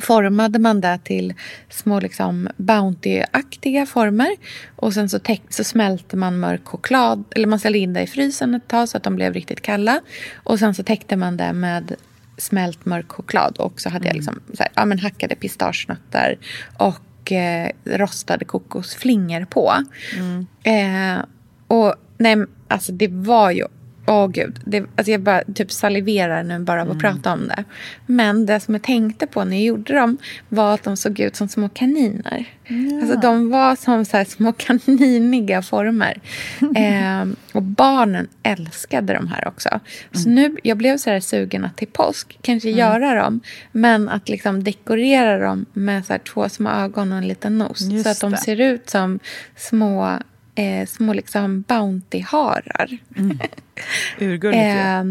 D: formade man det till små liksom Bounty-aktiga former. Och sen så, så smälte man mörk choklad, eller man ställde in det i frysen ett tag så att de blev riktigt kalla. Och sen så täckte man det med smält mörk choklad. Och så hade mm. jag liksom så här, ja, men hackade pistagenötter och eh, rostade kokosflingor på. Mm. Eh, och nej, alltså det var ju Åh gud, det, alltså jag bara typ saliverar nu bara av att mm. prata om det. Men det som jag tänkte på när jag gjorde dem var att de såg ut som små kaniner. Ja. Alltså de var som så små kaniniga former. eh, och barnen älskade de här också. Så mm. nu, jag blev så här sugen att till påsk kanske mm. göra dem. Men att liksom dekorera dem med så två små ögon och en liten nos. Just så att de det. ser ut som små eh, små liksom Bounty-harar. Mm.
E: Urgulligt
D: eh,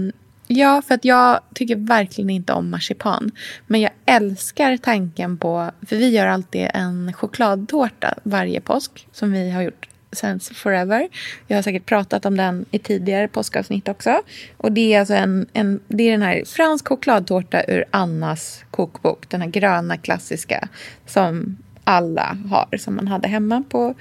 D: Ja, för att jag tycker verkligen inte om marsipan. Men jag älskar tanken på... För vi gör alltid en chokladtårta varje påsk. Som vi har gjort since forever. Jag har säkert pratat om den i tidigare påskavsnitt också. Och det är alltså en, en, det är den här fransk chokladtårta ur Annas kokbok. Den här gröna klassiska som alla har som man hade hemma på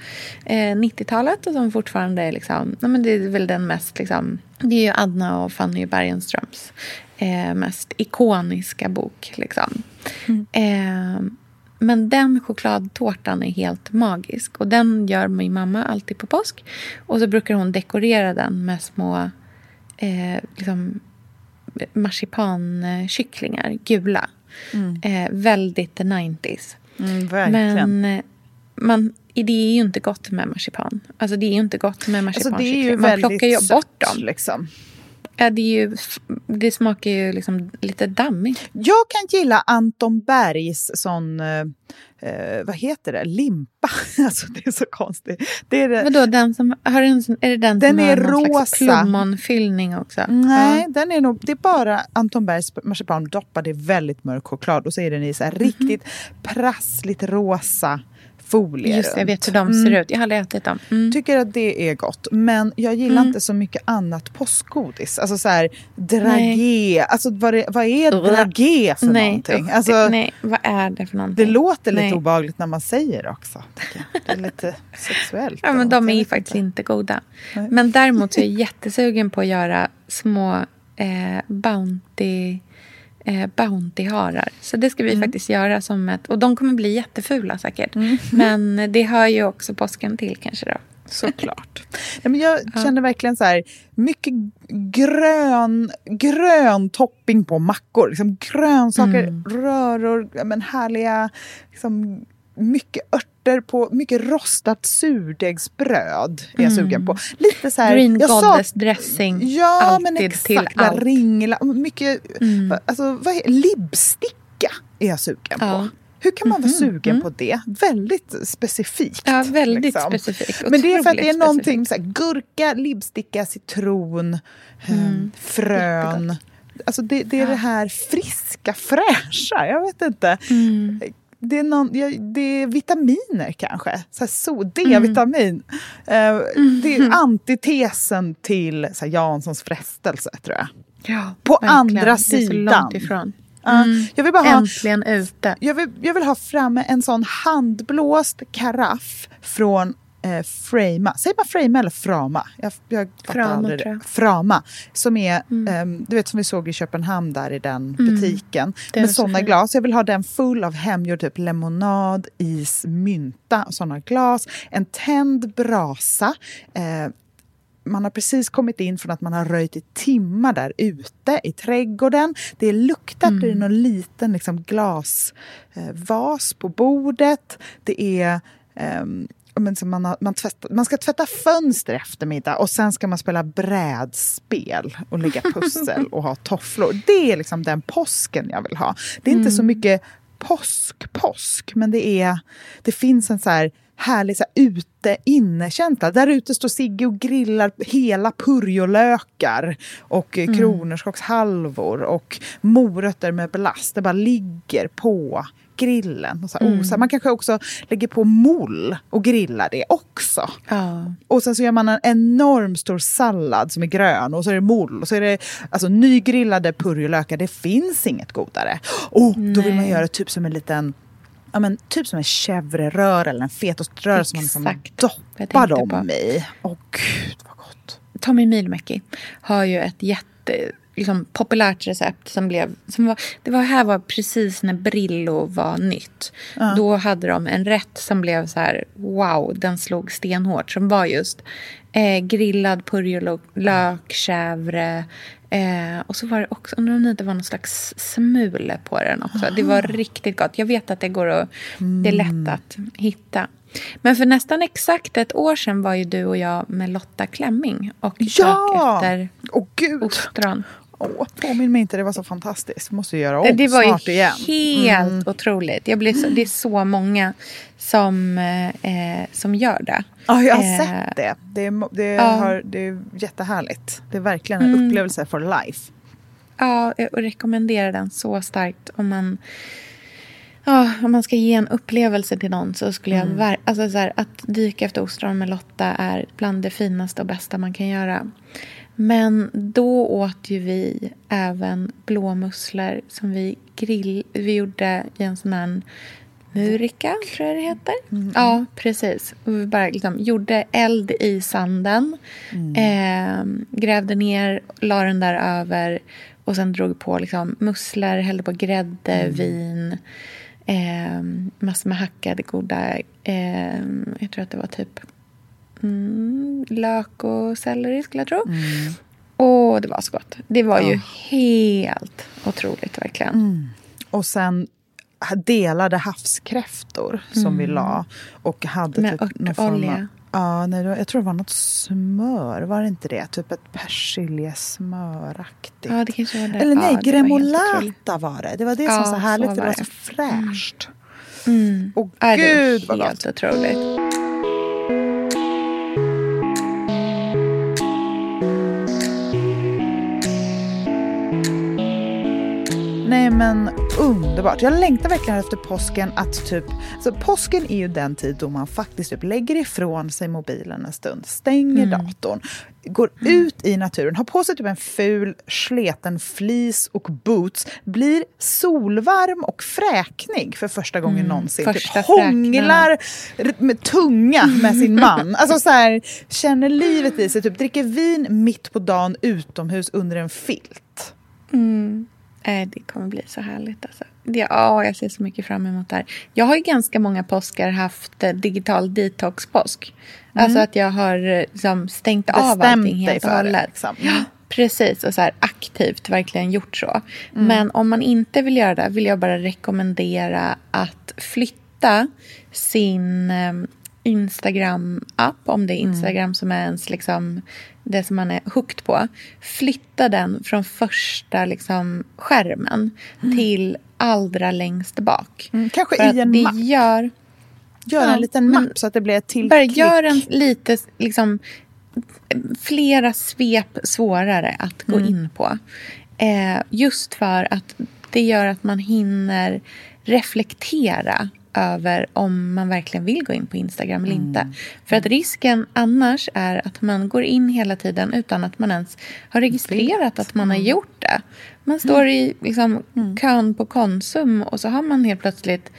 D: eh, 90-talet och som fortfarande är liksom, nej men det är väl den mest liksom, det är ju Adna och Fanny Bergenströms eh, mest ikoniska bok liksom. Mm. Eh, men den chokladtårtan är helt magisk och den gör min mamma alltid på påsk. Och så brukar hon dekorera den med små eh, liksom, marsipankycklingar, gula. Mm. Eh, väldigt 90s.
E: Mm, verkligen.
D: Men eh, man, det är ju inte gott med marsipan. Alltså det är ju inte gott med marsipan.
E: Alltså man plockar ju bort dem. Liksom.
D: Ja, det, ju, det smakar ju liksom lite dammigt.
E: Jag kan gilla Anton Bergs sån, eh, eh vad heter det, limpa. Alltså det är så konstigt. Det är det.
D: Vadå, den som, har en, är det den, den som är har någon rosa. slags plommonfyllning också?
E: Nej, ja. den är nog, det är bara Anton Bergs marsipan doppad i väldigt mörk choklad och så är den i så mm riktigt prassligt rosa folie
D: Just jag vet hur de ser mm. ut. Jag har aldrig ätit dem.
E: Mm. Tycker att det är gott. Men jag gillar mm. inte så mycket annat påskgodis. Alltså så här, dragé. Alltså vad, det, vad är dragé för nej. någonting? Alltså,
D: nej, vad är det för någonting?
E: Det låter lite nej. obehagligt när man säger det också. Det är lite sexuellt.
D: Ja, men de är faktiskt inte goda. Nej. Men däremot så är jag jättesugen på att göra små eh, Bounty eh, Bounty-harar. Så det ska vi mm. faktiskt göra som ett... Och de kommer bli jättefula säkert. Mm. Men det hör ju också påsken till kanske då.
E: Såklart. ja, men jag ja. känner verkligen så här, mycket grön, grön topping på mackor. Liksom grönsaker, mm. röror, men härliga, liksom, mycket ört örter på mycket rostat surdegsbröd. Är jag mm. sugen på. Lite så här,
D: Green goddess sa, dressing.
E: Ja, Alltid men exakt. Till allt. Ringla, mycket, mm. alltså, vad är, libsticka är jag sugen ja. på. Hur kan man vara mm-hmm. sugen mm. på det? Väldigt specifikt.
D: Ja, väldigt liksom. specifikt.
E: Men det är för att det är någonting så här, gurka, libsticka, citron, ehm, mm. frön. Alltså det, det är ja. det här friska, fräscha. Jag vet inte. Mm det är, någon, det är vitaminer kanske. D-vitamin. Mm. Uh, det är antitesen till så här, Janssons frestelse, tror jag.
D: Ja,
E: På verkligen. andra sidan. Det är så långt
D: ifrån. Mm. jag vill bara Äntligen
E: ha,
D: ute.
E: Jag vill, jag vill ha framme en sån handblåst karaff från eh, Frama. Säger man Frama eller Frama? Jag, jag
D: Frama, tror jag.
E: Frama. Som är, mm. eh, du vet som vi såg i Köpenhamn där i den mm. butiken. Med sådana glas. Jag vill ha den full av hemgjord typ lemonad, is, mynta och sådana glas. En tänd brasa. Eh, man har precis kommit in från att man har röjt i timmar där ute i trädgården. Det är luktat mm. i någon liten liksom, glasvas eh, på bordet. Det är um, men man, har, man, tvätt, man ska tvätta fönster eftermiddag och sen ska man spela brädspel och lägga pussel och ha tofflor. Det är liksom den påsken jag vill ha. Det är mm. inte så mm. mycket påsk-påsk, men det, är, det finns en så här härlig så här, ute-inne-känsla. Där ute står Sigge och grillar hela purjolökar och mm. kronärtskockshalvor och morötter med belast. Det bara ligger på grillen. Och så mm. osar. Man kanske också lägger på moll och grillar det också.
D: Ja.
E: Och sen så gör man en enorm stor sallad som är grön och så är det moll och så är det alltså, nygrillade purjolökar. Det finns inget godare. Oh, då vill man göra typ som en liten ja, men, typ som en chèvreröra eller en fetoströra som man liksom doppar dem i. Åh gud vad gott.
D: Tommy Mylmäki har ju ett jätte liksom, populärt recept som blev... Som var, det var, här var precis när Brillo var nytt. Uh. Då hade de en rätt som blev så här, wow, den slog stenhårt. Som var just eh, grillad purjolök, chèvre, Eh, och så var det också, undrar om det inte var någon slags smule på den också. Aha. Det var riktigt gott. Jag vet att det går att, mm. det är lätt mm. att hitta. Men för nästan exakt ett år sedan var ju du och jag med Lotta Klemming och
E: ja!
D: efter
E: oh, Gud.
D: ostron.
E: Åh, påminn mig inte, det var så fantastiskt. Måste göra om
D: det var
E: snart igen.
D: helt mm. otroligt. Jag blir så, det är så många som, eh, som gör det.
E: Ja, jag har eh, sett det. Det är, det, ja. har, det är jättehärligt. Det är verkligen en mm. upplevelse for life.
D: Ja, jag rekommenderar den så starkt. Om man, ja, om man ska ge en upplevelse till någon så skulle jag... Mm. Alltså så här, att dyka efter ostron med Lotta är bland det finaste och bästa man kan göra. Men då åt ju vi även blåmusslor som vi, grill, vi gjorde i en sån här murika, tror jag det heter. Mm. Ja, precis. Och vi bara liksom gjorde eld i sanden. Mm. Eh, grävde ner, la den där över och sen drog på liksom musslor, hällde på grädde, mm. vin. Eh, massor med hackade goda... Eh, jag tror att det var typ mm, lök och selleri, skulle jag tro. Mm. Och det var så gott. Det var ju helt otroligt, verkligen.
E: Mm. Och sen delade havskräftor som mm. vi la. Och hade
D: Med typ örtolja.
E: Ja, nej, jag tror det var något smör. Var det inte det? Typ ett persiljesmöraktigt.
D: Ja, det kanske var det.
E: Eller nej,
D: ja,
E: gremolata var det. Det var det som var så härligt. Så var det. var så fräscht. Mm. Och gud vad gott. Helt
D: otroligt.
E: Men underbart. Jag längtar verkligen efter påsken att typ... Så påsken är ju den tid då man faktiskt typ lägger ifrån sig mobilen en stund, stänger mm. datorn, går mm. ut i naturen, har på sig typ en ful sleten fleece och boots, blir solvarm och fräknig för första gången mm. någonsin.
D: Första
E: typ hånglar med tunga med sin man. Alltså så här, känner livet i sig, typ dricker vin mitt på dagen utomhus under en filt.
D: Mm. Eh, det kommer bli så härligt. Alltså. Ja, jag ser så mycket fram emot det här. Jag har ju ganska många påskar haft eh, digital detox-påsk. Mm. Alltså att jag har eh, liksom, stängt Bestämt av allting helt och hållet. Liksom. Ja, precis, och så här, aktivt verkligen gjort så. Mm. Men om man inte vill göra det vill jag bara rekommendera att flytta sin Instagram-app, om det är mm. Instagram mm. som är ens liksom, det som man är hooked på. Flytta den från första liksom, skärmen mm. till allra längst bak.
E: Mm, kanske För i en
D: det
E: mapp.
D: Gör,
E: gör ja, en liten mapp så att det blir ett till
D: Bara gör en lite, liksom, flera svep svårare att gå mm. in på. Eh, just för att det gör att man hinner reflektera över om man verkligen vill gå in på Instagram eller mm. inte. För att risken annars är att man går in hela tiden utan att man ens har registrerat att man har mm. gjort det. Man står i liksom, mm. kön på Konsum och så har man helt plötsligt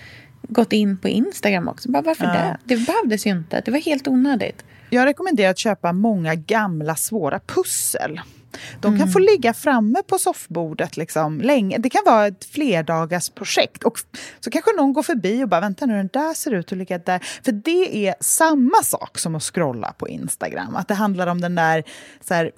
D: gått in på Instagram också. Bara, varför ja. det? Det behövdes ju inte. Det var helt onödigt.
E: Jag rekommenderar att köpa många gamla svåra pussel. De kan mm. få ligga framme på soffbordet liksom länge. Det kan vara ett flerdagars projekt. Och så kanske någon går förbi och bara vänta nu, den där ser ut att ligga där. För det är samma sak som att scrolla på Instagram. Att det handlar om den där så här,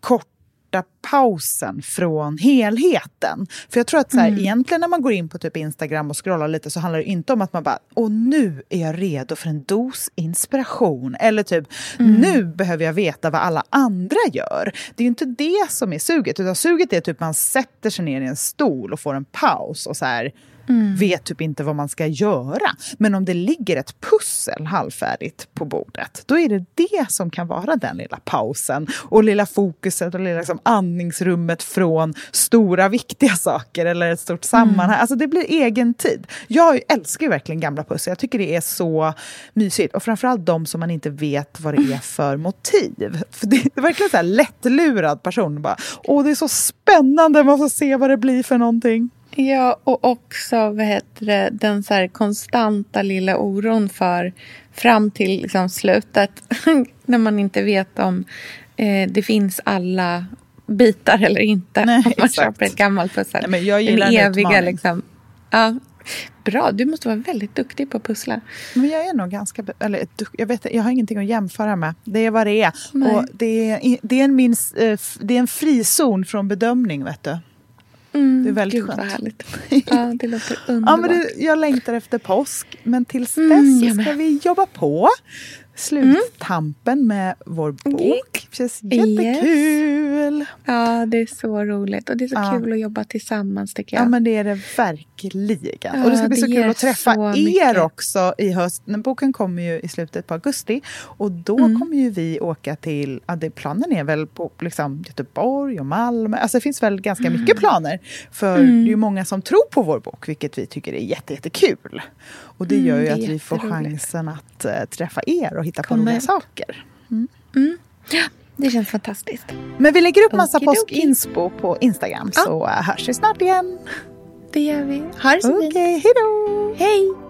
E: kort korta pausen från helheten. För jag tror att så här, mm. egentligen när man går in på typ Instagram och scrollar lite så handlar det inte om att man bara, och nu är jag redo för en dos inspiration. Eller typ, mm. nu behöver jag veta vad alla andra gör. Det är ju inte det som är suget, utan suget är typ man sätter sig ner i en stol och får en paus och så här, mm. vet typ inte vad man ska göra. Men om det ligger ett pussel halvfärdigt på bordet, då är det det som kan vara den lilla pausen och lilla fokuset och lilla liksom andningsrummet från stora viktiga saker eller ett stort sammanhang. Mm. Alltså det blir egen tid. Jag älskar ju verkligen gamla pussel. Jag tycker det är så mysigt. Och framförallt de som man inte vet vad det är för motiv. För det är verkligen så här lättlurad person. Bara, Åh, det är så spännande, man får se vad det blir för någonting.
D: Ja, och också vad heter det, den så konstanta lilla oron för fram till liksom slutet när man inte vet om eh, det finns alla bitar eller inte.
E: Nej,
D: om man köper ett gammalt pussel.
E: Nej, men jag gillar Den eviga liksom,
D: ja, Bra, du måste vara väldigt duktig på att pussla.
E: Men jag är nog ganska... Eller, jag, vet, jag har ingenting att jämföra med. Det är vad det är. Och det, är det, är en min, eh, det är en frizon från bedömning, vet du.
D: Mm, det är väldigt Gud, skönt. Vad härligt. Ja, det låter underbart.
E: ja, men det, jag längtar efter påsk, men tills mm, dess ska vi jobba på sluttampen mm. med vår bok. Det känns jättekul. Yes.
D: Ja, det är så roligt. Och det är så ja. kul att jobba tillsammans tycker jag.
E: Ja, men det är det verkligen. Ja, och det ska bli så kul att träffa er mycket. också i höst. Boken kommer ju i slutet på augusti. Och då mm. kommer ju vi åka till, ja, det, planen är väl på liksom, Göteborg och Malmö. Alltså det finns väl ganska mm. mycket planer. För mm. det är ju många som tror på vår bok, vilket vi tycker är jättekul. Och det gör ju mm, det att vi får chansen att uh, träffa er och hitta på roliga saker.
D: Mm. Mm. Ja, det känns fantastiskt.
E: Men vi lägger upp massa påskinspo på Instagram ja. så uh, hörs vi snart igen.
D: Det gör vi. Ha det
E: så
D: Okej,
E: okay, hej då!
D: Hej!